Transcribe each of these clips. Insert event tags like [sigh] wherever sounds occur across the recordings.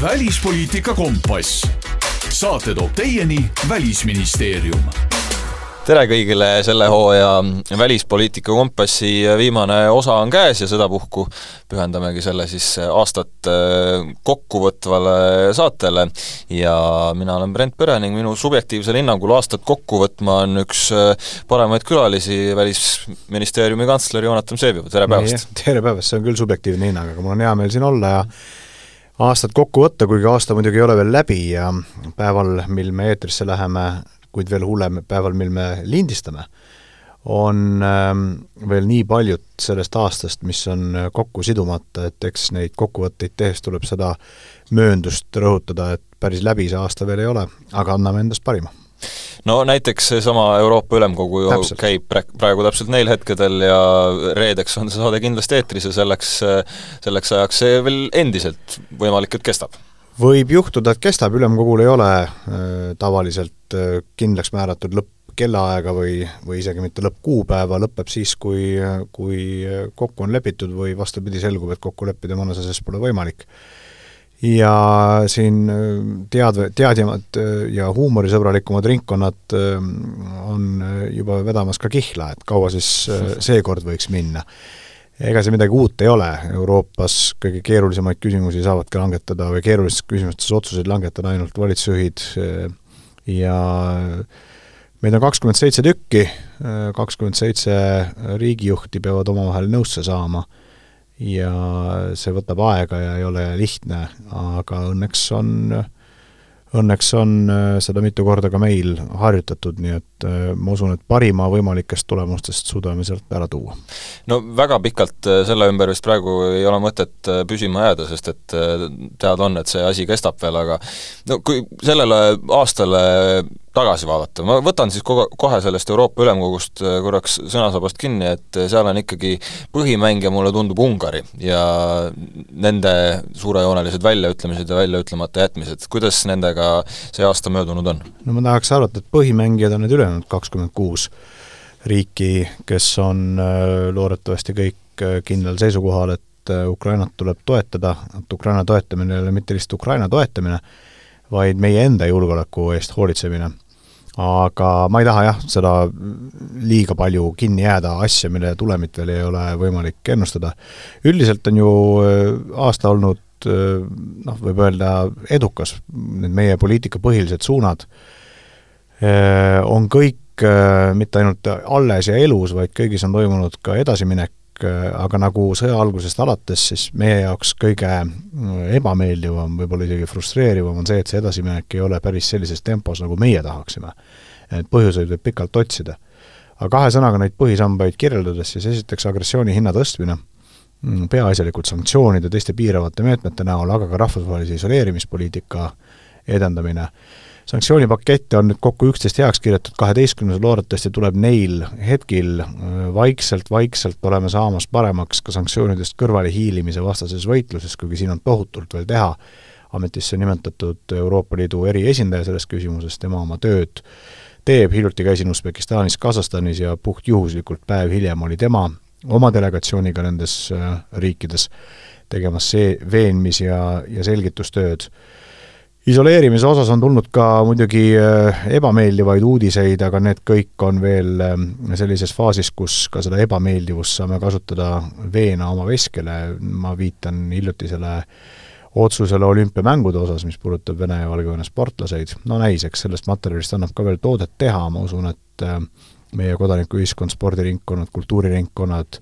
välispoliitika kompass. saate toob teieni Välisministeerium tere kõigile, selle hooaja Välispoliitika kompassi viimane osa on käes ja sedapuhku pühendamegi selle siis aastat äh, kokkuvõtvale saatele ja mina olen Brent Pere ning minu subjektiivsel hinnangul aastat kokku võtma on üks äh, paremaid külalisi, Välisministeeriumi kantsler Joonatan Vseviov, tere päevast! tere päevast, see on küll subjektiivne hinnang, aga mul on hea meel siin olla ja aastat kokku võtta, kuigi aasta muidugi ei ole veel läbi ja päeval, mil me eetrisse läheme, kuid veel hullem päeval, mil me lindistame, on ähm, veel nii paljut sellest aastast, mis on kokku sidumata, et eks neid kokkuvõtteid tehes tuleb seda mööndust rõhutada, et päris läbi see aasta veel ei ole, aga anname endast parima no näiteks seesama Euroopa Ülemkogu ju täpselt. käib praegu täpselt neil hetkedel ja reedeks on see saade kindlasti eetris ja selleks, selleks ajaks see veel endiselt võimalik, et kestab võib juhtuda, et kestab, ülemkogul ei ole äh, tavaliselt äh, kindlaks määratud lõppkellaaega või, või isegi mitte lõppkuupäeva, lõpeb siis, kui, kui kokku on lepitud või vastupidi, selgub, et kokku leppida mõnes asjas pole võimalik. Ja siin äh, tead-, teadjamad ja huumorisõbralikumad ringkonnad on juba vedamas ka kihla, et kaua siis [laughs] seekord võiks minna. Ega see midagi uut ei ole, Euroopas kõige keerulisemaid küsimusi saavadki langetada või keerulistes küsimustes otsuseid langetada ainult valitsusjuhid ja meid on kakskümmend seitse tükki, kakskümmend seitse riigijuhti peavad omavahel nõusse saama ja see võtab aega ja ei ole lihtne, aga õnneks on Õnneks on äh, seda mitu korda ka meil harjutatud, nii et äh, ma usun, et parima võimalikest tulemustest suudame sealt ära tuua. no väga pikalt äh, selle ümber vist praegu ei ole mõtet püsima jääda, sest et teada on, et see asi kestab veel, aga no kui sellele aastale tagasi vaadata, ma võtan siis kogu, kohe sellest Euroopa Ülemkogust äh, korraks sõnasabast kinni, et äh, seal on ikkagi põhimängija, mulle tundub, Ungari ja nende suurejoonelised väljaütlemised ja väljaütlemata jätmised, kuidas nendega see aasta möödunud on? no ma tahaks arvata, et põhimängijad on need ülejäänud kakskümmend kuus riiki, kes on äh, loodetavasti kõik kindlal seisukohal, et Ukrainat tuleb toetada, et Ukraina toetamine ei ole mitte lihtsalt Ukraina toetamine, vaid meie enda julgeoleku eest hoolitsemine. aga ma ei taha jah, seda liiga palju kinni jääda, asja, mille tulemit veel ei ole võimalik ennustada. üldiselt on ju äh, aasta olnud äh, noh, võib öelda edukas, need meie poliitika põhilised suunad äh, on kõik mitte ainult alles ja elus, vaid kõigis on toimunud ka edasiminek, Äh, aga nagu sõja algusest alates, siis meie jaoks kõige ebameeldivam, võib-olla isegi frustreerivam on see, et see edasiminek ei ole päris sellises tempos, nagu meie tahaksime. et põhjuseid võib pikalt otsida. aga kahe sõnaga neid põhisambaid kirjeldades, siis esiteks agressiooni hinna tõstmine, mm, peaasjalikult sanktsioonide, teiste piiravate meetmete näol, aga ka rahvusvahelise isoleerimispoliitika edendamine sanktsioonipakette on nüüd kokku üksteist heaks kirjutatud, kaheteistkümnes loodetavasti tuleb neil hetkel vaikselt-vaikselt äh, oleme saamas paremaks ka sanktsioonidest kõrvalehiilimise vastases võitluses, kuigi siin on tohutult veel teha, ametisse nimetatud Euroopa Liidu eriesindaja selles küsimuses, tema oma tööd teeb, hiljuti käisin Usbekistanis, Kasahstanis ja puhtjuhuslikult päev hiljem oli tema oma delegatsiooniga nendes äh, riikides tegemas see veenmis- ja, ja selgitustööd isoleerimise osas on tulnud ka muidugi äh, ebameeldivaid uudiseid, aga need kõik on veel ähm, sellises faasis, kus ka seda ebameeldivust saame kasutada veena oma veskele, ma viitan hiljutisele otsusele olümpiamängude osas, mis puudutab Vene ja Valgevene sportlaseid, no näis, eks sellest materjalist annab ka veel toodet teha, ma usun, et äh, meie kodanikuühiskond, spordiringkonnad, kultuuriringkonnad,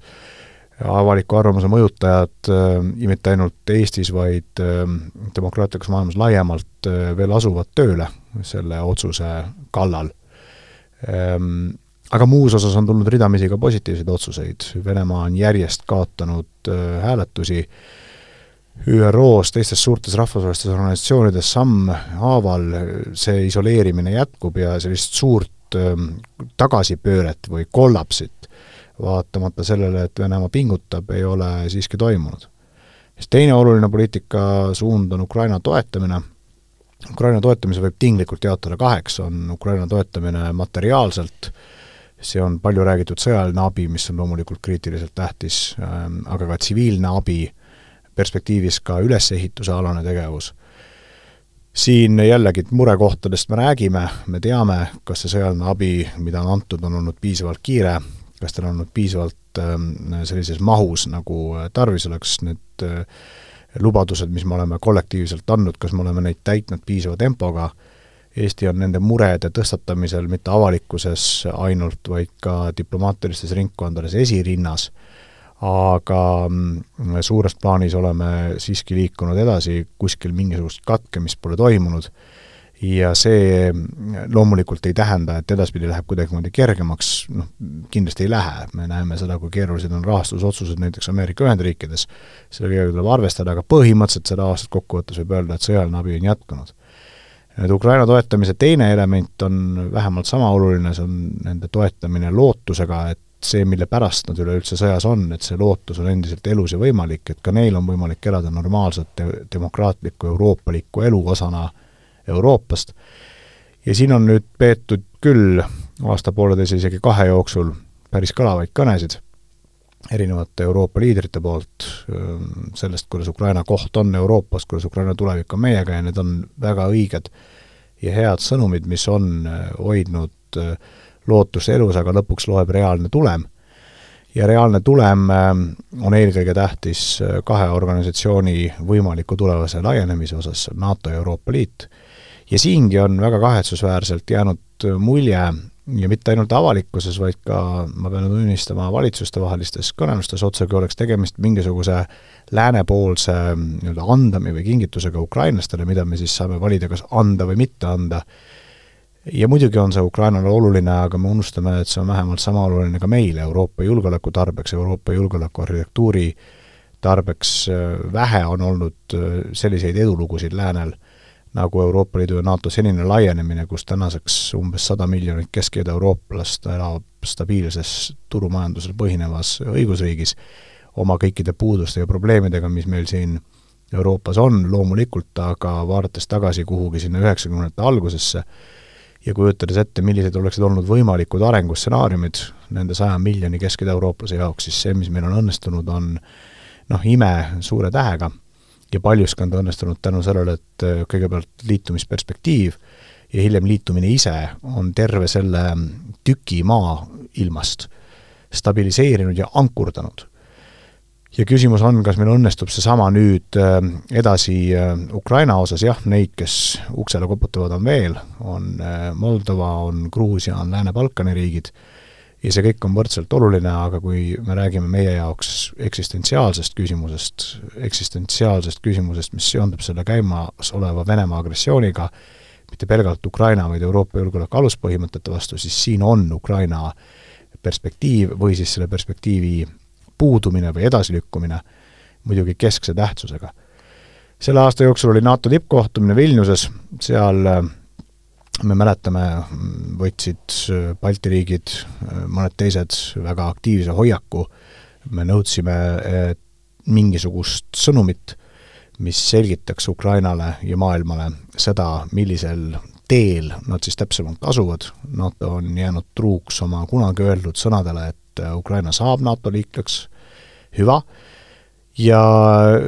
avaliku arvamuse mõjutajad äh, mitte ainult Eestis, vaid äh, demokraatlikus maailmas laiemalt äh, veel asuvad tööle selle otsuse kallal. Ähm, aga muus osas on tulnud ridamisi ka positiivseid otsuseid, Venemaa on järjest kaotanud hääletusi ÜRO-s, teistes suurtes rahvusvahelistes organisatsioonides sammhaaval see isoleerimine jätkub ja sellist suurt tagasipööret või kollapsit vaatamata sellele, et Venemaa pingutab, ei ole siiski toimunud. siis teine oluline poliitikasuund on Ukraina toetamine, Ukraina toetamise võib tinglikult jaotada kaheks, on Ukraina toetamine materiaalselt, see on palju räägitud sõjaline abi, mis on loomulikult kriitiliselt tähtis, ähm, aga ka tsiviilne abi, perspektiivis ka ülesehituse alane tegevus siin jällegi murekohtadest me räägime, me teame, kas see sõjaline abi, mida on antud, on olnud piisavalt kiire, kas tal on olnud piisavalt ähm, sellises mahus, nagu tarvis oleks, need äh, lubadused, mis me oleme kollektiivselt andnud, kas me oleme neid täitnud piisava tempoga, Eesti on nende murede tõstatamisel mitte avalikkuses ainult, vaid ka diplomaatilistes ringkondades esirinnas, aga mm, suures plaanis oleme siiski liikunud edasi, kuskil mingisugust katkemist pole toimunud ja see loomulikult ei tähenda, et edaspidi läheb kuidagimoodi kergemaks, noh, kindlasti ei lähe, me näeme seda, kui keerulised on rahastusotsused näiteks Ameerika Ühendriikides, sellega tuleb arvestada, aga põhimõtteliselt seda aastat kokkuvõttes võib öelda, et sõjaline abi on jätkunud. nüüd Ukraina toetamise teine element on vähemalt sama oluline, see on nende toetamine lootusega, et see, mille pärast nad üleüldse sõjas on, et see lootus on endiselt elus ja võimalik, et ka neil on võimalik elada normaalset demokraatlikku euroopalikku elu osana äh, Euroopast. ja siin on nüüd peetud küll aasta-pooleteise, isegi kahe jooksul päris kõlavaid kõnesid erinevate Euroopa liidrite poolt ähm, sellest, kuidas Ukraina koht on Euroopas, kuidas Ukraina tulevik on meiega ja need on väga õiged ja head sõnumid, mis on äh, hoidnud äh, lootust elus, aga lõpuks loeb reaalne tulem. ja reaalne tulem ähm, on eelkõige tähtis äh, kahe organisatsiooni võimaliku tulevase laienemise osas, NATO ja Euroopa Liit ja siingi on väga kahetsusväärselt jäänud mulje ja mitte ainult avalikkuses, vaid ka ma pean tunnistama, valitsustevahelistes kõnelustes otsekui oleks tegemist mingisuguse läänepoolse nii-öelda andami või kingitusega ukrainlastele, mida me siis saame valida, kas anda või mitte anda. ja muidugi on see Ukrainale oluline, aga me unustame, et see on vähemalt sama oluline ka meile Euroopa julgeoleku tarbeks, Euroopa julgeolekuarhitektuuri tarbeks, vähe on olnud selliseid edulugusid läänel nagu Euroopa Liidu ja NATO senine laienemine, kus tänaseks umbes sada miljonit Kesk- ja Ida-eurooplast elab stabiilses turumajandusel põhinevas õigusriigis, oma kõikide puuduste ja probleemidega, mis meil siin Euroopas on loomulikult, aga vaadates tagasi kuhugi sinna üheksakümnendate algusesse ja kujutades ette, millised oleksid olnud võimalikud arengustsenaariumid nende saja miljoni Kesk- ja Ida-eurooplase jaoks, siis see, mis meil on õnnestunud, on noh, ime suure tähega ja paljuski on ta õnnestunud tänu sellele, et äh, kõigepealt liitumisperspektiiv ja hiljem liitumine ise on terve selle tüki maailmast stabiliseerinud ja ankurdanud. ja küsimus on, kas meil õnnestub seesama nüüd äh, edasi äh, Ukraina osas, jah, neid, kes uksele koputavad, on veel, on Moldova, on Gruusia, on Lääne-Balkani riigid ja see kõik on võrdselt oluline, aga kui me räägime meie jaoks eksistentsiaalsest küsimusest, eksistentsiaalsest küsimusest, mis seondub selle käimasoleva Venemaa agressiooniga, mitte pelgalt Ukraina, vaid Euroopa julgeoleku aluspõhimõtete vastu, siis siin on Ukraina perspektiiv või siis selle perspektiivi puudumine või edasilükkumine muidugi keskse tähtsusega. selle aasta jooksul oli NATO tippkohtumine Vilniuses, seal me mäletame, võtsid Balti riigid, mõned teised väga aktiivse hoiaku, me nõudsime mingisugust sõnumit, mis selgitaks Ukrainale ja maailmale seda, millisel teel nad siis täpsemalt asuvad, NATO on jäänud truuks oma kunagi öeldud sõnadele, et Ukraina saab NATO liikmeks, hüva, ja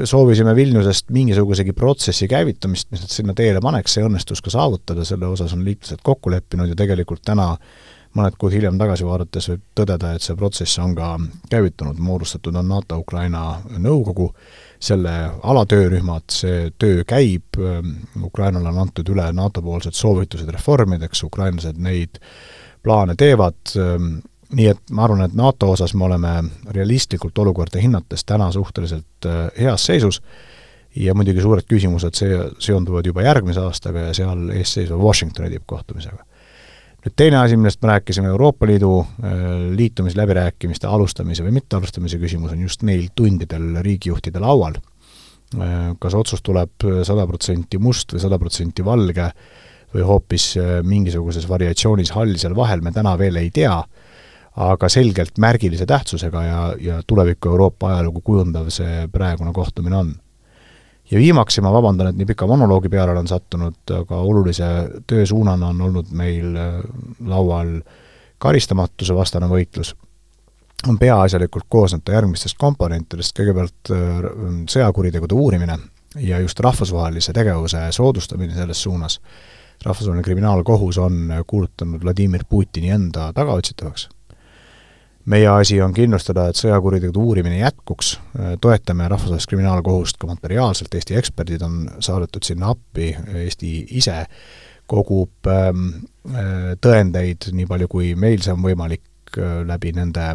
soovisime Vilniusest mingisugusegi protsessi käivitamist, mis nad sinna teele paneks, see õnnestus ka saavutada, selle osas on liitlased kokku leppinud ja tegelikult täna mõned kuud hiljem tagasi vaadates võib tõdeda, et see protsess on ka käivitunud, moodustatud on NATO-Ukraina nõukogu, selle alatöörühmad, see töö käib, Ukrainale on antud üle NATO-poolsed soovitused reformideks, ukrainlased neid plaane teevad, nii et ma arvan, et NATO osas me oleme realistlikult olukorda hinnates täna suhteliselt äh, heas seisus ja muidugi suured küsimused see, seonduvad juba järgmise aastaga ja seal ees seisva Washingtoni tippkohtumisega. nüüd teine asi, millest me rääkisime, Euroopa Liidu äh, liitumisläbirääkimiste alustamise või mittealustamise küsimus on just neil tundidel riigijuhtide laual. Äh, kas otsus tuleb sada protsenti must või sada protsenti valge või hoopis mingisuguses variatsioonis hall seal vahel, me täna veel ei tea aga selgelt märgilise tähtsusega ja, ja tuleviku Euroopa ajalugu kujundav see praegune kohtumine on. ja viimaks, ja ma vabandan, et nii pika monoloogi peale olen sattunud, aga olulise töösuunana on olnud meil äh, laual karistamatuse vastane võitlus, on peaasjalikult koosneb ta järgmistest komponentidest, kõigepealt äh, sõjakuritegude uurimine, ja just rahvusvahelise tegevuse soodustamine selles suunas, rahvusvaheline kriminaalkohus on kuulutanud Vladimir Putini enda tagaotsitavaks. Meie asi on kindlustada, et sõjakuritegude uurimine jätkuks, toetame Rahvusvahelist Kriminaalkohust ka materiaalselt, Eesti eksperdid on saadetud sinna appi, Eesti ise kogub ähm, äh, tõendeid nii palju, kui meil see on võimalik, äh, läbi nende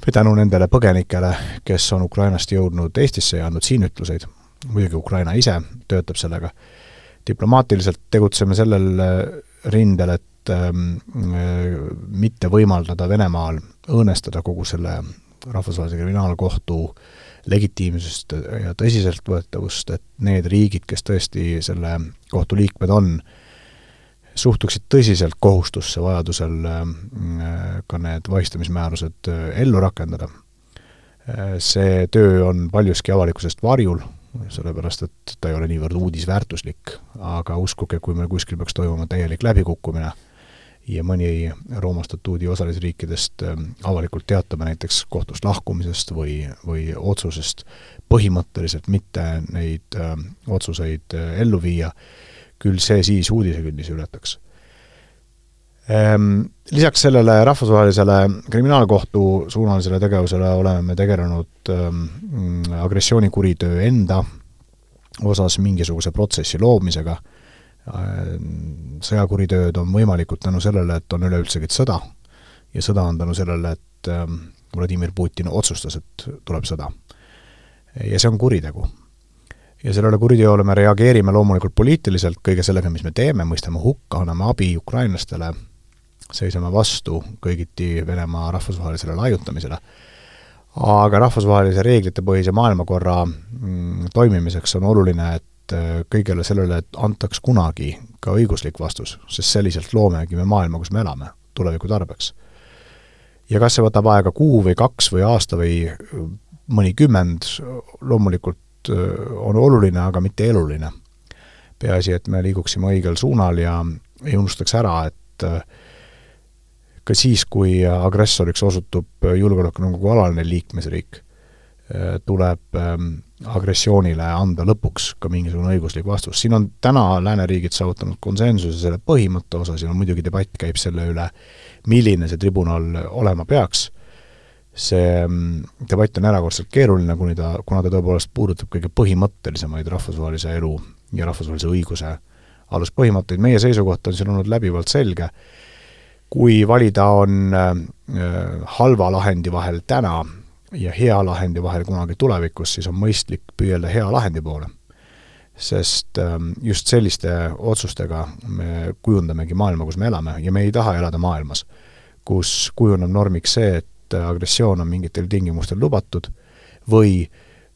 või tänu nendele põgenikele, kes on Ukrainast jõudnud Eestisse ja andnud siin ütluseid, muidugi Ukraina ise töötab sellega, diplomaatiliselt tegutseme sellel äh, rindel, et ähm, mitte võimaldada Venemaal õõnestada kogu selle rahvusvahelise kriminaalkohtu legitiimsust ja tõsiseltvõetavust, et need riigid, kes tõesti selle kohtu liikmed on, suhtuksid tõsiselt kohustusse vajadusel äh, ka need vahistamismäärused äh, ellu rakendada. Äh, see töö on paljuski avalikkusest varjul, sellepärast et ta ei ole niivõrd uudisväärtuslik, aga uskuge, kui meil kuskil peaks toimuma täielik läbikukkumine ja mõni Rooma statuudi osalisriikidest avalikult teatame näiteks kohtust lahkumisest või, või otsusest põhimõtteliselt mitte neid öö, otsuseid ellu viia, küll see siis uudisekünnise ületaks. Ehm, lisaks sellele rahvusvahelisele kriminaalkohtu suunalisele tegevusele oleme me tegelenud ehm, agressioonikuriteo enda osas mingisuguse protsessi loomisega, sõjakuriteod on võimalikud tänu sellele, et on üleüldsegi sõda. Ja sõda on tänu sellele, et Vladimir Putin otsustas, et tuleb sõda. ja see on kuritegu. Ja sellele kuriteole me reageerime loomulikult poliitiliselt kõige sellega, mis me teeme, mõistame hukka, anname abi ukrainlastele, seisame vastu kõigiti Venemaa rahvusvahelisele laiutamisele, aga rahvusvahelise reeglitepõhise maailmakorra mm, toimimiseks on oluline, et äh, kõigele sellele antaks kunagi ka õiguslik vastus, sest selliselt loomegi me maailma, kus me elame, tuleviku tarbeks. ja kas see võtab aega kuu või kaks või aasta või mõnikümmend, loomulikult on oluline, aga mitte eluline. peaasi, et me liiguksime õigel suunal ja ei unustaks ära, et ka siis, kui agressoriks osutub Julgeolekunõukogu alaline liikmesriik, tuleb agressioonile anda lõpuks ka mingisugune õiguslik vastus. siin on täna lääneriigid saavutanud konsensuse selle põhimõtte osas ja muidugi debatt käib selle üle, milline see tribunal olema peaks. See mm, debatt on erakordselt keeruline, kuni ta, kuna ta tõepoolest puudutab kõige põhimõttelisemaid rahvusvahelise elu ja rahvusvahelise õiguse aluspõhimõtteid, meie seisukoht on siin olnud läbivalt selge, kui valida on äh, halva lahendi vahel täna ja hea lahendi vahel kunagi tulevikus, siis on mõistlik püüelda hea lahendi poole. sest äh, just selliste otsustega me kujundamegi maailma, kus me elame ja me ei taha elada maailmas, kus kujuneb normiks see, et agressioon on mingitel tingimustel lubatud või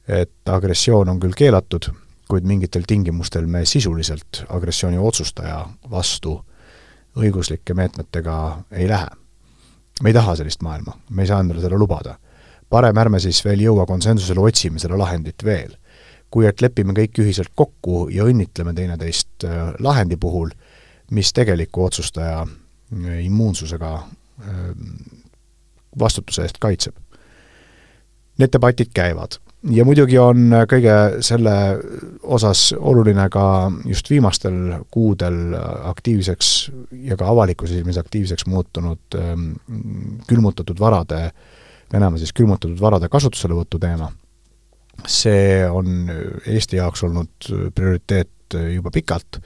et agressioon on küll keelatud, kuid mingitel tingimustel me sisuliselt agressiooni otsustaja vastu õiguslike meetmetega ei lähe. me ei taha sellist maailma, me ei saa endale seda lubada. Parem ärme siis veel jõua konsensusele, otsime seda lahendit veel. kui et lepime kõik ühiselt kokku ja õnnitleme teineteist äh, lahendi puhul, mis tegeliku otsustaja äh, immuunsusega äh, vastutuse eest kaitseb. Need debatid käivad ja muidugi on kõige selle osas oluline ka just viimastel kuudel aktiivseks ja ka avalikkuse silmis aktiivseks muutunud ähm, külmutatud varade, Venemaa siis külmutatud varade kasutuselevõtu teema. see on Eesti jaoks olnud prioriteet juba pikalt.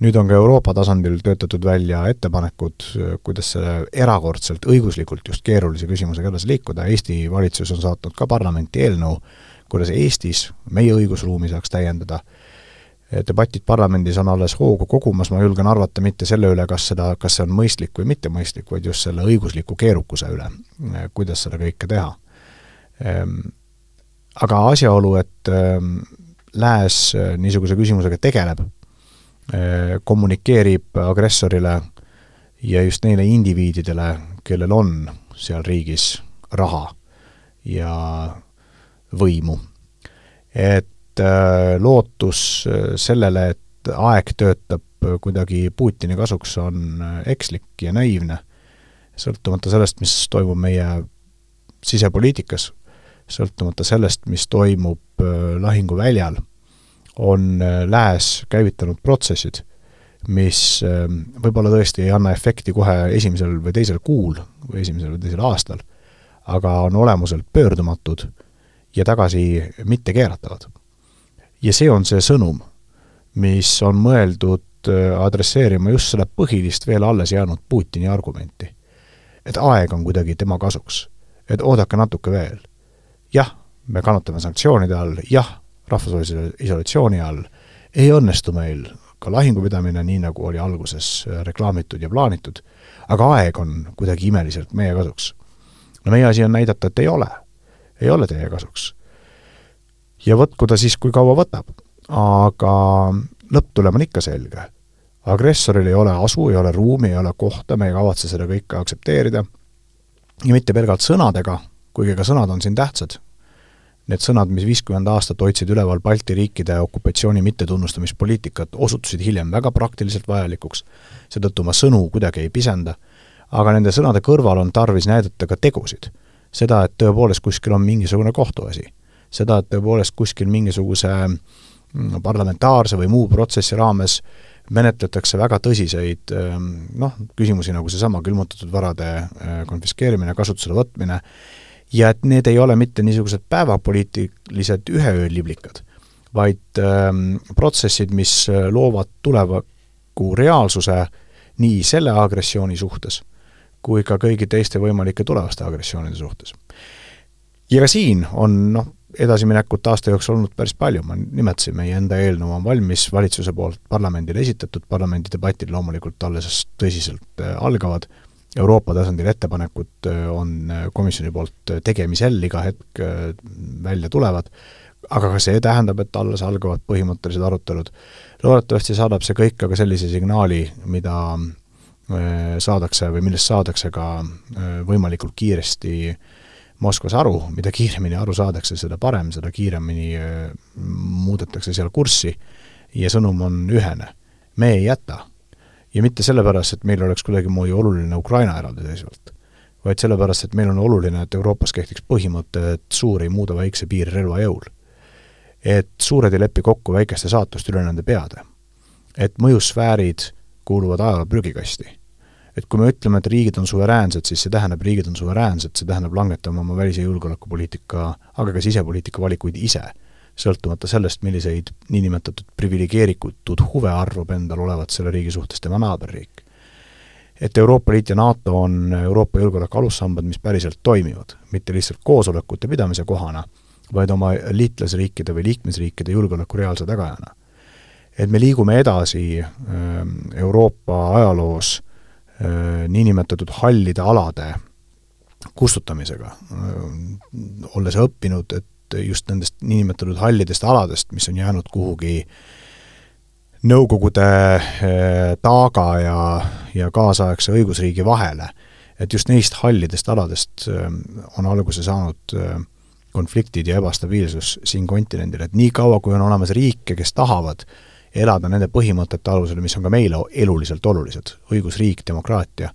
Nüüd on ka Euroopa tasandil töötatud välja ettepanekud, kuidas selle erakordselt õiguslikult just keerulise küsimusega edasi liikuda, Eesti valitsus on saatnud ka parlamenti eelnõu, kuidas Eestis meie õigusruumi saaks täiendada, debatid parlamendis on alles hoogu kogumas, ma julgen arvata mitte selle üle, kas seda, kas see on mõistlik või mitte mõistlik, vaid just selle õigusliku keerukuse üle, kuidas seda kõike teha. Ehm, aga asjaolu, et ehm, Lääs niisuguse küsimusega tegeleb, Äh, kommunikeerib agressorile ja just neile indiviididele, kellel on seal riigis raha ja võimu. et lootus äh, sellele, et aeg töötab kuidagi Putini kasuks, on ekslik ja naiivne, sõltumata sellest, mis toimub meie sisepoliitikas, sõltumata sellest, mis toimub lahinguväljal, on Lääs käivitanud protsessid, mis võib-olla tõesti ei anna efekti kohe esimesel või teisel kuul või esimesel või teisel aastal, aga on olemuselt pöördumatud ja tagasi mitte keeratavad. Ja see on see sõnum, mis on mõeldud adresseerima just seda põhilist veel alles jäänud Putini argumenti. et aeg on kuidagi tema kasuks. et oodake natuke veel. jah, me kannatame sanktsioonide all, jah, rahvusvahelise isolatsiooni all, ei õnnestu meil ka lahingupidamine, nii nagu oli alguses reklaamitud ja plaanitud, aga aeg on kuidagi imeliselt meie kasuks. no meie asi on näidata, et ei ole. ei ole teie kasuks. Ja võtku ta siis, kui kaua võtab. aga lõpptulem on ikka selge. agressoril ei ole asu, ei ole ruumi, ei ole kohta, me ei kavatse seda kõike aktsepteerida ja mitte pelgalt sõnadega, kuigi ka sõnad on siin tähtsad, need sõnad, mis viiskümmend aastat hoidsid üleval Balti riikide okupatsiooni mittetunnustamispoliitikat, osutusid hiljem väga praktiliselt vajalikuks, seetõttu ma sõnu kuidagi ei pisenda, aga nende sõnade kõrval on tarvis näidata ka tegusid. seda, et tõepoolest kuskil on mingisugune kohtuasi. Seda, et tõepoolest kuskil mingisuguse Mm, parlamentaarse või muu protsessi raames menetletakse väga tõsiseid ähm, noh, küsimusi nagu seesama külmutatud varade äh, konfiskeerimine, kasutusele võtmine, ja et need ei ole mitte niisugused päevapoliitilised üheööliblikad, vaid ähm, protsessid, mis loovad tuleviku reaalsuse nii selle agressiooni suhtes kui ka kõigi teiste võimalike tulevaste agressioonide suhtes. ja ka siin on noh, edasiminekut aasta jooksul olnud päris palju, ma nimetasin, meie enda eelnõu on valmis, valitsuse poolt parlamendile esitatud, parlamendi debatid loomulikult alles tõsiselt äh, algavad, Euroopa tasandil ettepanekud äh, on äh, komisjoni poolt tegemisel, iga hetk välja tulevad, aga ka see tähendab, et alles algavad põhimõttelised arutelud. loodetavasti saadab see kõik aga sellise signaali, mida saadakse või millest saadakse ka võimalikult kiiresti äh, Moskvas aru, mida kiiremini aru saadakse, seda parem, seda kiiremini äh, muudetakse seal kurssi ja sõnum on ühene. me ei jäta. ja mitte sellepärast, et meil oleks kuidagimoodi oluline Ukraina eraldiseisvalt, vaid sellepärast, et meil on oluline, et Euroopas kehtiks põhimõte, et suur ei muuda väikse piiri relva jõul. et suured ei lepi kokku väikeste saatust üle nende peade. et mõjusfäärid kuuluvad ajaloo prügikasti et kui me ütleme, et riigid on suveräänsed, siis see tähendab, riigid on suveräänsed, see tähendab langetama oma välis- ja julgeolekupoliitika, aga ka sisepoliitika valikuid ise, sõltumata sellest, milliseid niinimetatud priviligeeritud huve arvab endal olevat selle riigi suhtes tema naaberriik. et Euroopa Liit ja NATO on Euroopa julgeoleku alussambad, mis päriselt toimivad, mitte lihtsalt koosolekute pidamise kohana, vaid oma liitlasriikide või liikmesriikide julgeoleku reaalse tagajana. et me liigume edasi ähm, Euroopa ajaloos niinimetatud hallide alade kustutamisega, äh, olles õppinud, et just nendest niinimetatud hallidest aladest, mis on jäänud kuhugi Nõukogude äh, taaga ja, ja kaasaegse õigusriigi vahele, et just neist hallidest aladest on alguse saanud konfliktid ja ebastabiilsus siin kontinendil, et nii kaua, kui on olemas riike, kes tahavad äh, elada nende põhimõtete alusel, mis on ka meile eluliselt olulised, õigusriik, demokraatia,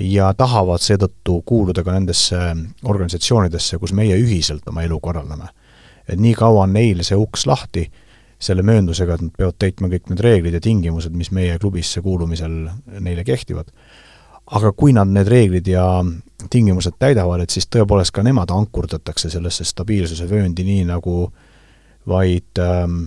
ja tahavad seetõttu kuuluda ka nendesse organisatsioonidesse, kus meie ühiselt oma elu korraldame. et nii kaua on neil see uks lahti, selle mööndusega, et nad peavad täitma kõik need reeglid ja tingimused, mis meie klubisse kuulumisel neile kehtivad. aga kui nad need reeglid ja tingimused täidavad, et siis tõepoolest ka nemad ankurdatakse sellesse stabiilsuse vööndi, nii nagu vaid ähm,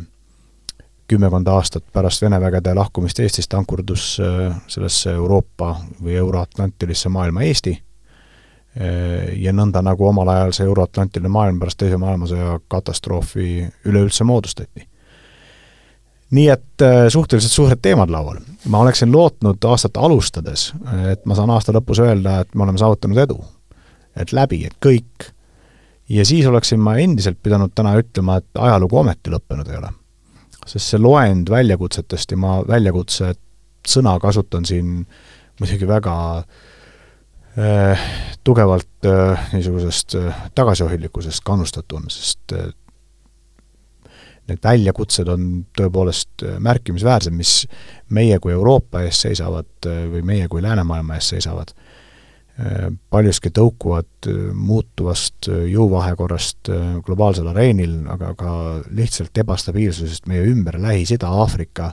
kümmekond aastat pärast Vene vägede lahkumist Eestist ankurdus äh, sellesse Euroopa või Euro-Atlantilisse maailma Eesti äh, ja nõnda, nagu omal ajal see Euro-Atlantiline maailm pärast Teise maailmasõja katastroofi üleüldse moodustati. nii et äh, suhteliselt suured teemad laual. ma oleksin lootnud aastat alustades, et ma saan aasta lõpus öelda, et me oleme saavutanud edu. et läbi, et kõik. ja siis oleksin ma endiselt pidanud täna ütlema, et ajalugu ometi lõppenud ei ole sest see loend väljakutsetest ja ma väljakutse sõna kasutan siin muidugi väga äh, tugevalt äh, niisugusest äh, tagasihoidlikkusest kannustatuna, sest äh, need väljakutsed on tõepoolest äh, märkimisväärsed, mis meie kui Euroopa ees seisavad äh, või meie kui läänemaailma ees seisavad. Paljuski tõukuvad muutuvast jõuvahekorrast globaalsel areenil, aga ka lihtsalt ebastabiilsusest meie ümber, Lähis-Ida, Aafrika,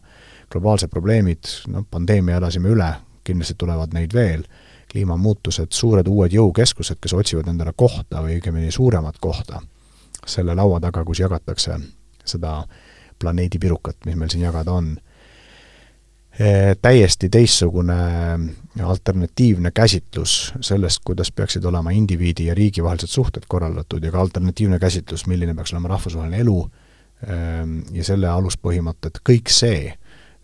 globaalsed probleemid, noh, pandeemia elasime üle, kindlasti tulevad neid veel, kliimamuutused, suured uued jõukeskused, kes otsivad endale kohta või õigemini suuremat kohta selle laua taga, kus jagatakse seda planeedi pirukat, mis meil siin jagada on. Täiesti teistsugune alternatiivne käsitlus sellest, kuidas peaksid olema indiviidi ja riigi vahelised suhted korraldatud ja ka alternatiivne käsitlus, milline peaks olema rahvusvaheline elu ehm, ja selle aluspõhimõtted, kõik see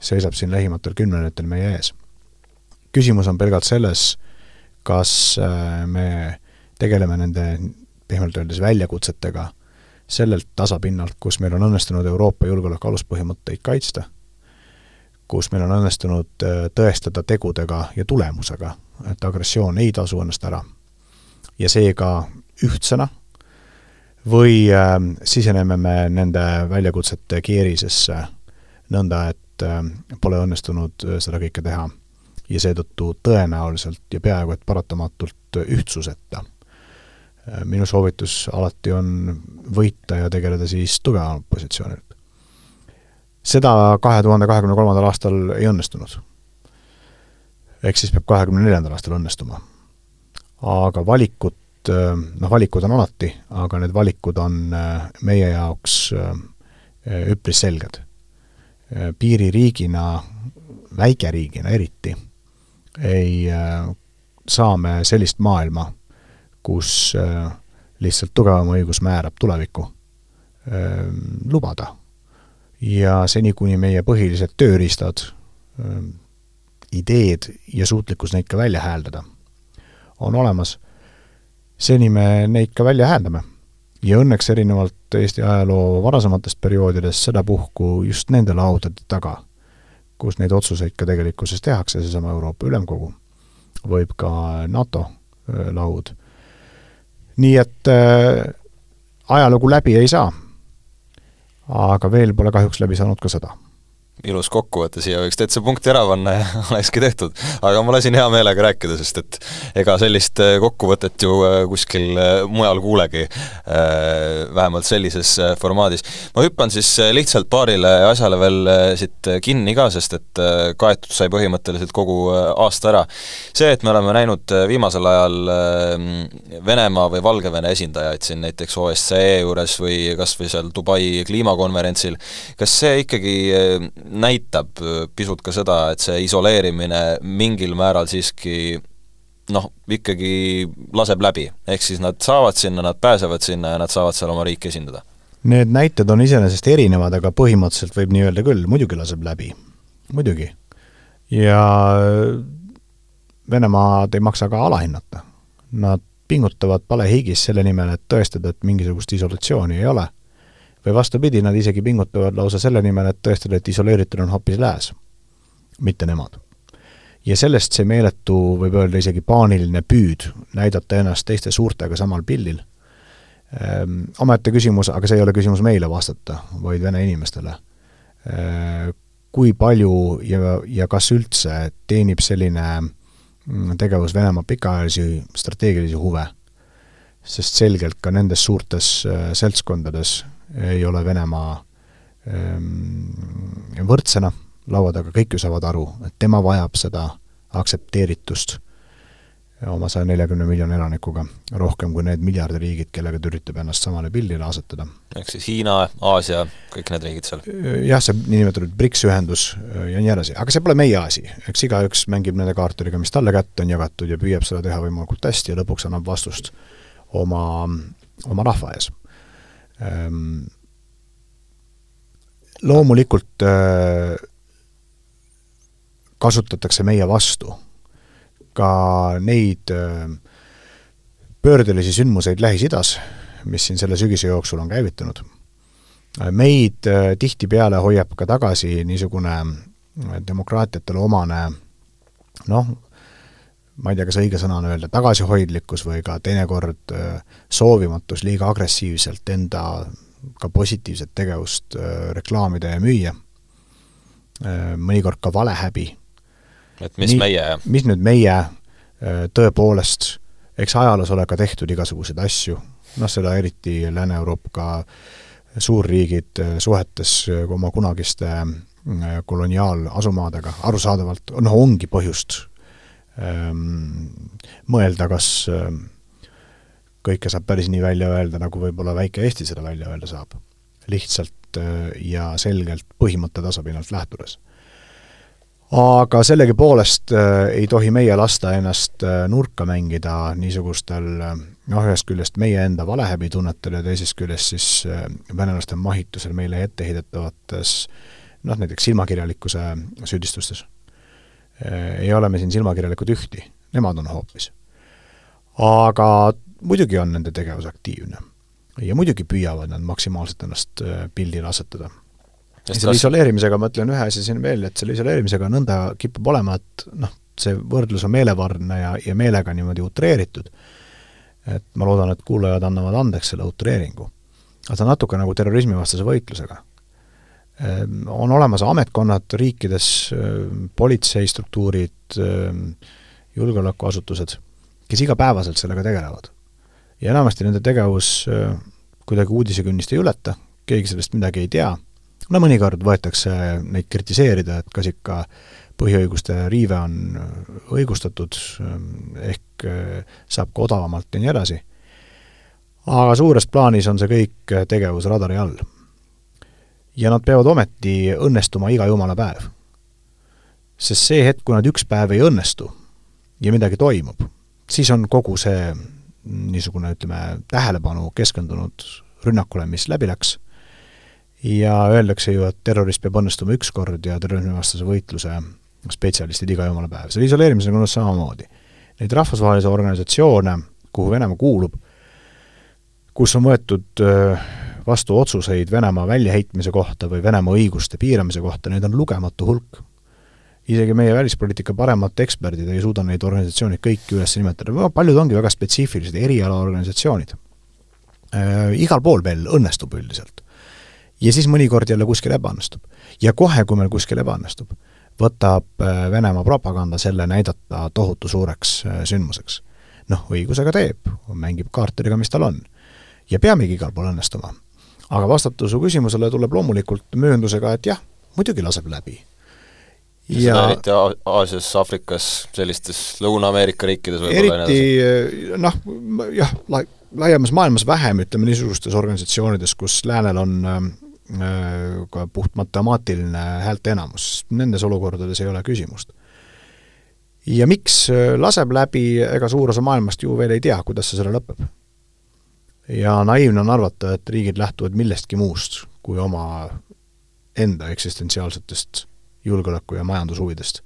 seisab siin lähimatel kümnenditel meie ees. küsimus on pelgalt selles, kas äh, me tegeleme nende pehmelt öeldes väljakutsetega sellelt tasapinnalt, kus meil on õnnestunud Euroopa julgeoleku aluspõhimõtteid kaitsta, kus meil on õnnestunud äh, tõestada tegudega ja tulemusega, et agressioon ei tasu ennast ära. ja seega ühtsena, või äh, siseneme me nende väljakutsete keerisesse nõnda, et äh, pole õnnestunud äh, seda kõike teha ja seetõttu tõenäoliselt ja peaaegu et paratamatult ühtsuseta Äh, minu soovitus alati on võita ja tegeleda siis tugevamalt positsioonilt. Seda kahe tuhande kahekümne kolmandal aastal ei õnnestunud. ehk siis peab kahekümne neljandal aastal õnnestuma. aga valikut, äh, noh valikud on alati, aga need valikud on äh, meie jaoks üpris selged. piiririigina, väikeriigina eriti, ei saa me sellist maailma kus äh, lihtsalt tugevam õigus määrab tulevikku, äh, lubada. Ja seni, kuni meie põhilised tööriistad, äh, ideed ja suutlikkus neid ka välja hääldada on olemas, seni me neid ka välja hääldame. ja õnneks erinevalt Eesti ajaloo varasematest perioodidest sedapuhku just nende laudade taga, kus neid otsuseid ka tegelikkuses tehakse, seesama Euroopa Ülemkogu, võib ka NATO laud nii et äh, ajalugu läbi ei saa. Aga veel pole kahjuks läbi saanud ka sõda ilus kokkuvõte, siia võiks täitsa punkti ära panna ja [laughs] olekski tehtud. aga ma lasin hea meelega rääkida, sest et ega sellist äh, kokkuvõtet ju äh, kuskil äh, mujal kuulegi, vähemalt sellises formaadis. ma hüppan siis lihtsalt paarile asjale veel siit kinni ka, sest et kaetud sai põhimõtteliselt kogu aasta ära. see, et me oleme näinud viimasel ajal Venemaa või Valgevene esindajaid siin näiteks OSCE juures või kas või seal Dubai kliimakonverentsil, kas see ikkagi näitab äh, pisut ka seda, et see isoleerimine mingil määral siiski noh, ikkagi laseb läbi, ehk siis nad saavad sinna, nad pääsevad sinna ja nad saavad seal oma riiki esindada? Need näited on iseenesest erinevad, aga põhimõtteliselt võib nii öelda küll, muidugi laseb läbi, muidugi. ja Venemaad ei maksa ka alahinnata. Nad pingutavad palehigis selle nimel, et tõestada, et mingisugust isolatsiooni ei ole või vastupidi, nad isegi pingutavad lausa selle nimel, et tõestada, et isoleeritud on hoopis lääs, mitte nemad. ja sellest see meeletu, võib öelda isegi paaniline püüd näidata ennast teiste suurtega samal pildil ehm,, omaette küsimus, aga see ei ole küsimus meile vastata, vaid vene inimestele ehm,, kui palju ja, ja kas üldse teenib selline mm, tegevus Venemaa pikaajalisi strateegilisi huve, sest selgelt ka nendes suurtes äh, seltskondades ei ole Venemaa ehm, võrdsena laua taga, kõik ju saavad aru, et tema vajab seda aktsepteeritust oma saja neljakümne miljoni elanikuga, rohkem kui need miljardiriigid, kellega ta üritab ennast samale pildile asetada. ehk siis Hiina, Aasia, kõik need riigid seal? jah, see niinimetatud BRICS ühendus äh, ja nii edasi, aga see pole meie asi, eks igaüks mängib nende kaartidega, mis talle kätte on jagatud ja püüab seda teha võimalikult hästi ja lõpuks annab vastust oma, oma rahva ees Ehm, loomulikult äh, kasutatakse meie vastu ka neid äh, pöördelisi sündmuseid Lähis-Idas, mis siin selle sügise jooksul on käivitunud. meid äh, tihtipeale hoiab ka tagasi niisugune demokraatiatele omane noh, ma ei tea, kas õige sõna on öelda tagasihoidlikkus või ka teinekord soovimatus liiga agressiivselt enda ka positiivset tegevust reklaamida ja müüa, mõnikord ka valehäbi. et mis Nii, meie? mis nüüd meie, tõepoolest, eks ajaloos ole ka tehtud igasuguseid asju, noh, seda eriti Lääne-Euroopa suurriigid suhetes oma kunagiste koloniaalasumaadega, arusaadavalt noh, ongi põhjust mõelda, kas ähm, kõike saab päris nii välja öelda, nagu võib-olla väike Eesti seda välja öelda saab. lihtsalt äh, ja selgelt põhimõtte tasapinnalt lähtudes. aga sellegipoolest äh, ei tohi meie lasta ennast äh, nurka mängida niisugustel noh, ühest küljest meie enda valehäbitunnetel ja teisest küljest siis venelaste mahitusel meile ette heidetavates noh, näiteks silmakirjalikkuse süüdistustes. Ei ole me siin silmakirjalikud ühti, nemad on hoopis. aga muidugi on nende tegevus aktiivne. ja muidugi püüavad nad maksimaalselt ennast äh, pildile asetada. selle isoleerimisega ma ütlen ühe asja siin veel, et selle isoleerimisega nõnda kipub olema, et noh, see võrdlus on meelevardne ja, ja meelega niimoodi utreeritud, et ma loodan, et kuulajad annavad andeks selle utreeringu. aga ta on natuke nagu terrorismivastase võitlusega on olemas ametkonnad riikides, ehm, politseistruktuurid, ehm, julgeolekuasutused, kes igapäevaselt sellega tegelevad. Ja enamasti nende tegevus kuidagi uudisekünnist ei ületa, keegi sellest midagi ei tea, no mõnikord võetakse neid kritiseerida, et kas ikka põhiõiguste riive on õigustatud, ehk saab ka odavamalt ja nii edasi, aga suures plaanis on see kõik tegevus radari all. Ja nad peavad ometi õnnestuma iga jumala päev. sest see hetk, kui nad üks päev ei õnnestu ja midagi toimub, siis on kogu see niisugune, ütleme, tähelepanu keskendunud rünnakule, mis läbi läks, ja öeldakse ju, et terrorist peab õnnestuma üks kord ja terrorismivastase võitluse spetsialistid iga jumala päev. selle isoleerimisega on samamoodi. Neid rahvusvahelisi organisatsioone, kuhu Venemaa kuulub, kus on võetud vastu otsuseid Venemaa väljaheitmise kohta või Venemaa õiguste piiramise kohta, neid on lugematu hulk isegi meie välispoliitika paremad eksperdid ei suuda neid organisatsioone kõiki üles nimetada, paljud ongi väga spetsiifilised erialaorganisatsioonid äh,. Igal pool meil õnnestub üldiselt. ja siis mõnikord jälle kuskil ebaõnnestub. ja kohe, kui meil kuskil ebaõnnestub, võtab äh, Venemaa propaganda selle näidata tohutu suureks äh, sündmuseks. noh, õigusega teeb, mängib kaartidega, mis tal on. ja peamegi igal pool õnnestuma. Aga vastata su küsimusele tuleb loomulikult mööndusega, et jah, muidugi laseb läbi ja eriti Aasias, Aafrikas, sellistes Lõuna-Ameerika riikides võib-olla eriti noh, jah, la-, laiemas maailmas vähem, ütleme niisugustes organisatsioonides, kus läänel on äh, ka puht matemaatiline häälteenamus, nendes olukordades ei ole küsimust. ja miks äh, laseb läbi, ega suur osa maailmast ju veel ei tea, kuidas see selle lõpeb. Ja naiivne on arvata, et riigid lähtuvad millestki muust kui oma enda eksistentsiaalsetest julgeoleku- ja majandushuvidest.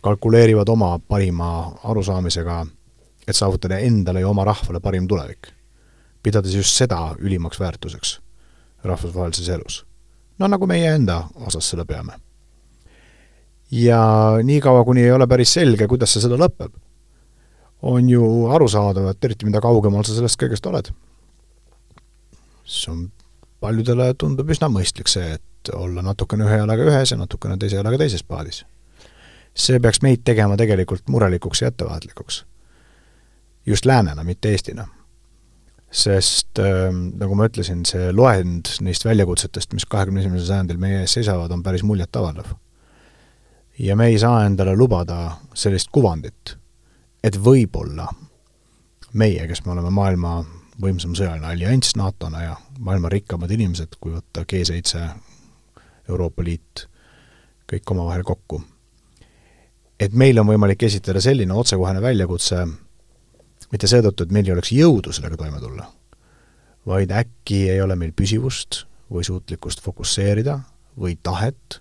kalkuleerivad oma parima arusaamisega, et saavutada endale ja oma rahvale parim tulevik. pidades just seda ülimaks väärtuseks rahvusvahelises elus. no nagu meie enda osas seda peame. ja niikaua, kuni ei ole päris selge, kuidas see sõda lõpeb, on ju arusaadav, et eriti mida kaugemal sa sellest kõigest oled, see on, paljudele tundub üsna mõistlik see, et olla natukene ühe jalaga ühes ja natukene teise jalaga teises paadis. see peaks meid tegema tegelikult murelikuks ja ettevaatlikuks. just läänena, mitte Eestina. sest äh, nagu ma ütlesin, see loend neist väljakutsetest, mis kahekümne esimesel sajandil meie ees seisavad, on päris muljetavaldav. ja me ei saa endale lubada sellist kuvandit, et võib-olla meie, kes me oleme maailma võimsam sõjaline allianss NATO-na ja maailma rikkamad inimesed, kui võtta G7 Euroopa Liit, kõik omavahel kokku. et meil on võimalik esitada selline otsekohene väljakutse mitte seetõttu, et meil ei oleks jõudu sellega toime tulla, vaid äkki ei ole meil püsivust või suutlikkust fokusseerida või tahet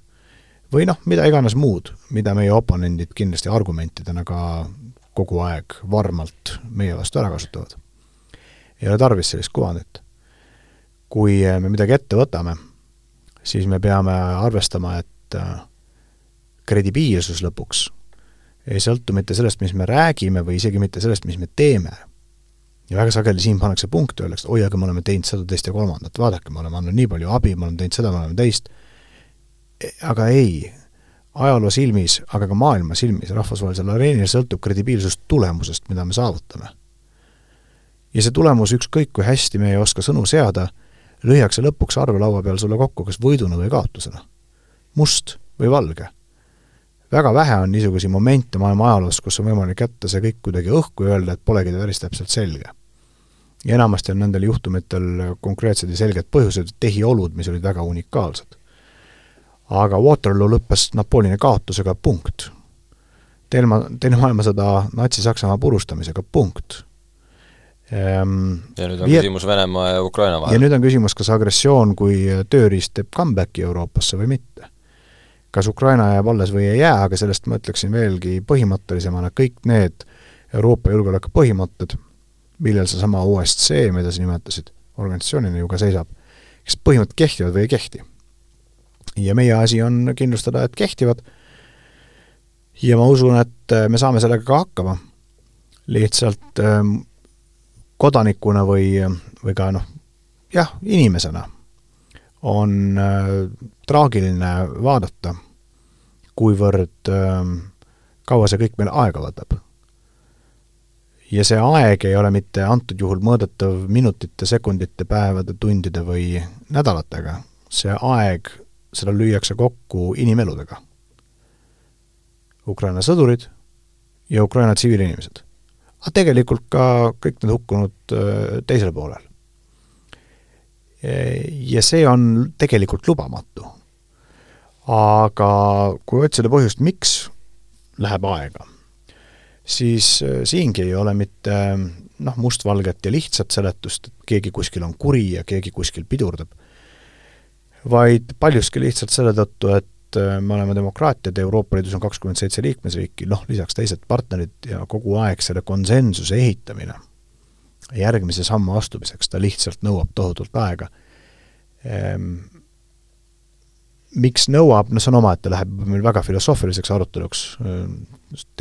või noh, mida iganes muud, mida meie oponendid kindlasti argumentidena ka kogu aeg varmalt meie vastu ära kasutavad. ei ole tarvis sellist kuvandit. kui me midagi ette võtame siis me peame arvestama, et äh, kredibiilsus lõpuks ei sõltu mitte sellest, mis me räägime või isegi mitte sellest, mis me teeme. ja väga sageli siin pannakse punkte, öeldakse, oi, aga me oleme teinud seda, teist ja kolmandat, vaadake, me oleme andnud nii palju abi, me oleme teinud seda, me oleme teist, e, aga ei, ajaloo silmis, aga ka maailma silmis, rahvusvahelisel areenil sõltub kredibiilsus tulemusest, mida me saavutame. ja see tulemus, ükskõik kui hästi me ei oska sõnu seada, lüüakse lõpuks arvelaua peal sulle kokku kas võiduna või kaotusena. must või valge. väga vähe on niisuguseid momente maailma ajaloos, kus on võimalik jätta see kõik kuidagi õhku ja öelda, et polegi päris täpselt selge. ja enamasti on nendel juhtumitel konkreetsed ja selged põhjused, tehiolud, mis olid väga unikaalsed aga Waterloo lõppes Napoleoni kaotusega, punkt. teine, teine maailmasõda Natsi-Saksamaa purustamisega, punkt ehm,. ja nüüd on viie... küsimus Venemaa ja Ukraina vahel. ja nüüd on küsimus, kas agressioon kui tööriist teeb comeback'i Euroopasse või mitte. kas Ukraina jääb alles või ei jää, aga sellest ma ütleksin veelgi põhimõttelisemana, kõik need Euroopa julgeoleku põhimõtted, millel seesama OSCE, mida sa nimetasid, organisatsioonina ju ka seisab, kas põhimõtted kehtivad või ei kehti ja meie asi on kindlustada, et kehtivad ja ma usun, et äh, me saame sellega ka hakkama. lihtsalt ähm, kodanikuna või, või ka noh, jah, inimesena on äh, traagiline vaadata, kuivõrd äh, kaua see kõik meil aega võtab. ja see aeg ei ole mitte antud juhul mõõdetav minutite, sekundite, päevade, tundide või nädalatega, see aeg seda lüüakse kokku inimeludega. Ukraina sõdurid ja Ukraina tsiviilinimesed. aga tegelikult ka kõik need hukkunud äh, teisel poolel. ja see on tegelikult lubamatu. aga kui otsida põhjust, miks läheb aega, siis äh, siingi ei ole mitte noh, mustvalget ja lihtsat seletust, et keegi kuskil on kuri ja keegi kuskil pidurdab vaid paljuski lihtsalt selle tõttu, et äh, me oleme demokraatiad ja Euroopa Liidus on kakskümmend seitse liikmesriiki, noh, lisaks teised partnerid ja kogu aeg selle konsensuse ehitamine järgmise sammu astumiseks, ta lihtsalt nõuab tohutult aega ehm,. Miks nõuab, no see on omaette, läheb meil väga filosoofiliseks aruteluks, ehm,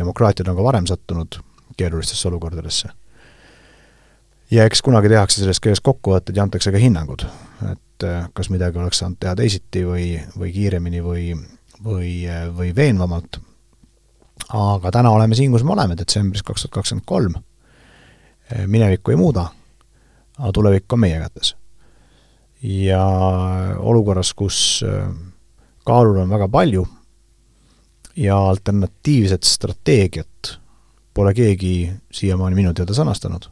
demokraatiad on ka varem sattunud keerulistesse olukordadesse. ja eks kunagi tehakse selles keeles kokkuvõtted ja antakse ka hinnangud, et äh, kas midagi oleks saanud teha teisiti või, või kiiremini või, või, äh, või veenvamalt. aga täna oleme siin, kus me oleme, detsembris kaks tuhat kakskümmend kolm. Äh, minevikku ei muuda, aga tulevik on meie kätes. ja olukorras, kus kaalul on väga palju ja alternatiivset strateegiat pole keegi siiamaani minu teada sõnastanud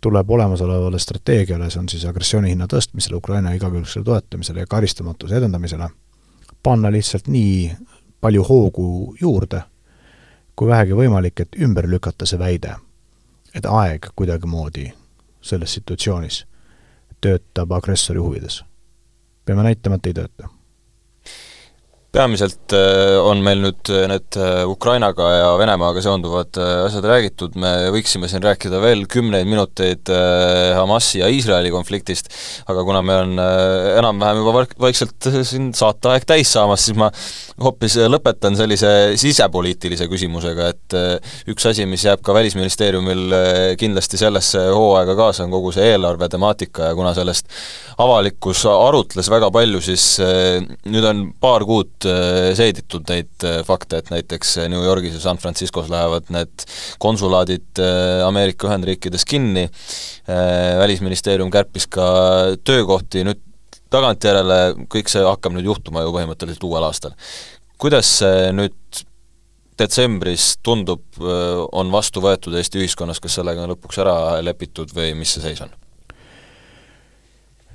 tuleb olemasolevale strateegiale, see on siis agressiooni hinna tõstmisele, Ukraina igakülgsele toetamisele ja karistamatuse edendamisele, panna lihtsalt nii palju hoogu juurde, kui vähegi võimalik, et ümber lükata see väide, et aeg kuidagimoodi selles situatsioonis töötab agressori huvides. peame näitama, et ei tööta peamiselt äh, on meil nüüd äh, need äh, Ukrainaga ja Venemaaga seonduvad asjad räägitud, me võiksime siin rääkida veel kümneid minuteid Hamasi ja Iisraeli konfliktist, aga kuna meil on enam-vähem juba vaikselt siin saateaeg täis saamas, siis ma hoopis lõpetan sellise sisepoliitilise küsimusega, et üks asi, mis jääb ka Välisministeeriumil kindlasti sellesse hooaega kaasa, on kogu see eelarve temaatika ja kuna sellest avalikkus arutles väga palju, siis nüüd on paar kuud nüüd äh, seeditud neid äh, fakte, et näiteks äh, New Yorgis ja San Franciscos lähevad need konsulaadid Ameerika Ühendriikides kinni, Välisministeerium kärpis ka töökohti, nüüd tagantjärele kõik see hakkab nüüd juhtuma ju põhimõtteliselt uuel aastal. kuidas see nüüd detsembris tundub, on vastu võetud Eesti ühiskonnas, kas sellega on lõpuks ära lepitud või mis see seis on?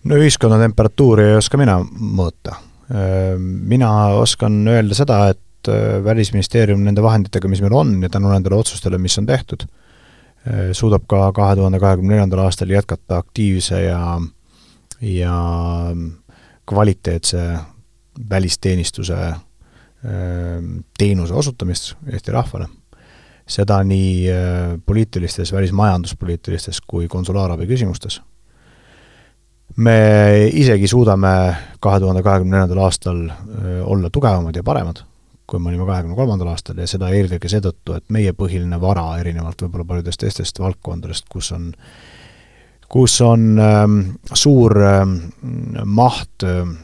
no ühiskonna temperatuuri ei oska mina mõõta mina oskan öelda seda, et äh, Välisministeerium nende vahenditega, mis meil on ja tänu nendele otsustele, mis on tehtud, äh, suudab ka kahe tuhande kahekümne neljandal aastal jätkata aktiivse ja ja kvaliteetse välisteenistuse teenuse osutamist Eesti rahvale. seda nii poliitilistes, välismajanduspoliitilistes kui konsulaarabi küsimustes me isegi suudame kahe tuhande kahekümne neljandal aastal olla tugevamad ja paremad, kui me olime kahekümne kolmandal aastal ja seda eelkõige seetõttu, et meie põhiline vara, erinevalt võib-olla paljudest teistest valdkondadest, kus on kus on ähm, suur ähm, maht ähm,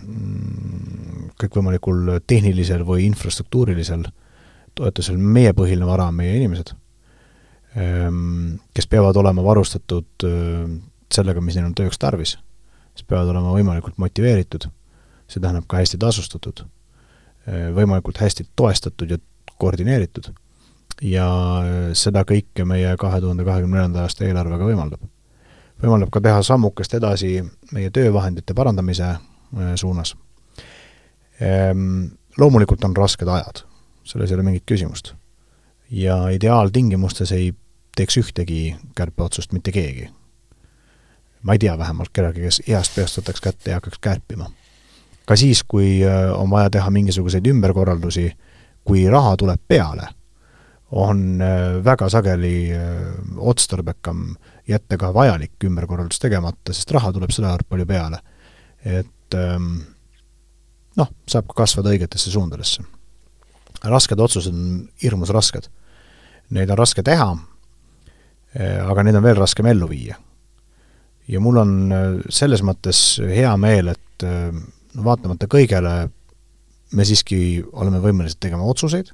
kõikvõimalikul tehnilisel või infrastruktuurilisel toetusel, meie põhiline vara on meie inimesed, ehm, kes peavad olema varustatud sellega, mis neil on tööks tarvis. Siis peavad olema võimalikult motiveeritud, see tähendab ka hästi tasustatud, võimalikult hästi toestatud ja koordineeritud ja seda kõike meie kahe tuhande kahekümne neljanda aasta eelarve ka võimaldab. võimaldab ka teha sammukest edasi meie töövahendite parandamise äh, suunas. Ehm, loomulikult on rasked ajad, selles ei ole mingit küsimust. ja ideaaltingimustes ei teeks ühtegi kärpeotsust mitte keegi. Ma ei tea vähemalt kedagi, kes heast peast võtaks kätte ja hakkaks kärpima. ka siis, kui äh, on vaja teha mingisuguseid ümberkorraldusi, kui raha tuleb peale on äh, väga sageli äh, otstarbekam jätta ka vajalik ümberkorraldus tegemata, sest raha tuleb sedavõrd palju peale. et ähm, noh, saab ka kasvada õigetesse suundadesse. rasked otsused on hirmus rasked. Neid on raske teha, aga neid on veel raskem ellu viia. Ja mul on selles mõttes hea meel, et no vaatamata kõigele me siiski oleme võimelised tegema otsuseid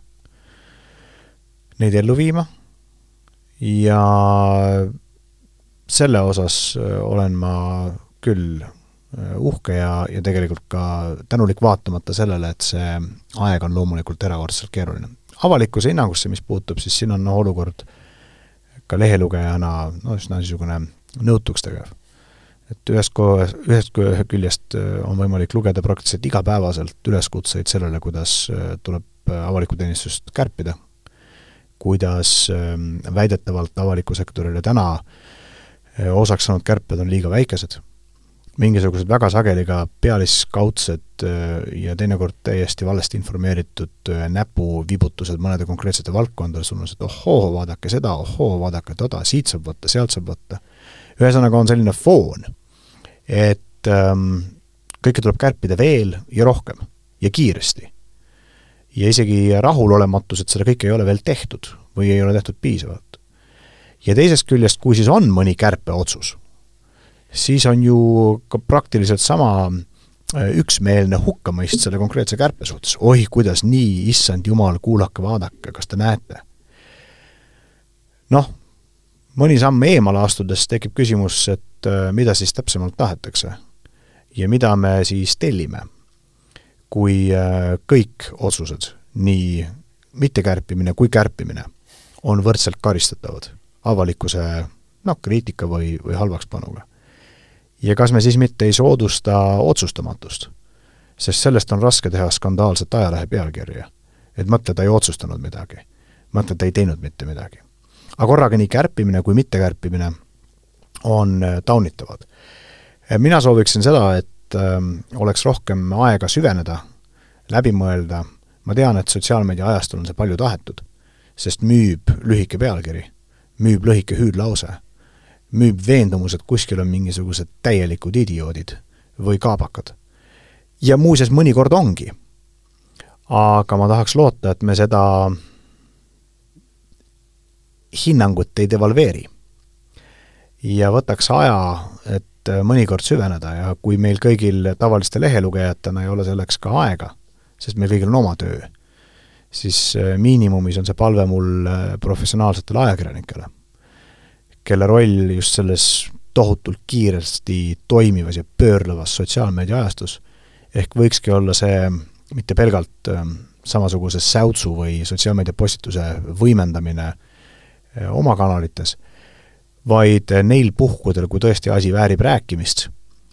neid ellu viima ja selle osas äh, olen ma küll äh, uhke ja, ja tegelikult ka tänulik vaatamata sellele, et see aeg on loomulikult erakordselt keeruline. avalikkuse hinnangusse, mis puutub, siis siin on noh, olukord ka lehelugejana no üsna niisugune nõutuks tegev. Et ühest kohe, ühest küljest äh, on võimalik lugeda praktiliselt igapäevaselt üleskutseid sellele, kuidas tuleb avalikku teenistust kärpida kuidas ähm, väidetavalt avaliku sektorile täna äh, osaks saanud kärped on liiga väikesed, mingisugused väga sageli ka pealiskaudsed äh, ja teinekord täiesti valesti informeeritud äh, näpuvibutused mõnede konkreetsete valdkondade suunas, et ohoo, vaadake seda, ohoo, vaadake toda, siit saab võtta, sealt saab võtta. Ühesõnaga on selline foon, et ähm, kõike tuleb kärpida veel ja rohkem ja kiiresti ja isegi rahulolematus, et seda kõike ei ole veel tehtud või ei ole tehtud piisavalt. ja teisest küljest, kui siis on mõni kärpeotsus, siis on ju ka praktiliselt sama äh, üksmeelne hukkamõist selle konkreetse kärpe suhtes, oih, kuidas nii, issand jumal, kuulake, vaadake, kas te näete. noh, mõni samm eemale astudes tekib küsimus, et äh, mida siis täpsemalt tahetakse ja mida me siis tellime kui äh, kõik otsused, nii mittekärpimine kui kärpimine, on võrdselt karistatavad avalikkuse noh, kriitika või, või halvakspanuga. ja kas me siis mitte ei soodusta otsustamatust? sest sellest on raske teha skandaalset ajalehe pealkirja. et mõtle, ta ei otsustanud midagi. mõtle, ta ei teinud mitte midagi. Aga korraga nii kärpimine kui mittekärpimine on äh, taunitavad. mina sooviksin seda, et äh, oleks rohkem aega süveneda, läbi mõelda, ma tean, et sotsiaalmeedia ajastul on see palju tahetud, sest müüb lühike pealkiri, müüb lühike hüüdlause, müüb veendumus, et kuskil on mingisugused täielikud idioodid või kaabakad. ja muuseas, mõnikord ongi. aga ma tahaks loota, et me seda hinnangut ei devalveeri. ja võtaks aja, et äh, mõnikord süveneda ja kui meil kõigil tavaliste lehelugejatena ei ole selleks ka aega, sest meil kõigil on oma töö, siis äh, miinimumis on see palve mul äh, professionaalsetele ajakirjanikele, kelle roll just selles tohutult kiiresti toimivas ja pöörlevas sotsiaalmeedia ajastus ehk võikski olla see mitte pelgalt samasuguse säutsu või sotsiaalmeedia postituse võimendamine oma kanalites, vaid neil puhkudel, kui tõesti asi väärib rääkimist,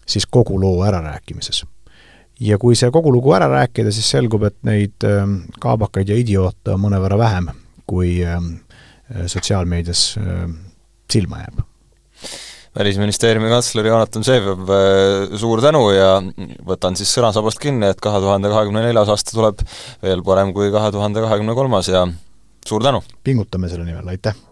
siis kogu loo ärarääkimises. ja kui see kogu lugu ära rääkida, siis selgub, et neid ähm, kaabakaid ja idioote on mõnevõrra vähem, kui ähm, sotsiaalmeedias silma jääb välisministeeriumi kantsler Jonatan Vseviov, suur tänu ja võtan siis sõnasabast kinni, et kahe tuhande kahekümne neljas aasta tuleb veel parem kui kahe tuhande kahekümne kolmas ja suur tänu! pingutame selle nimel, aitäh!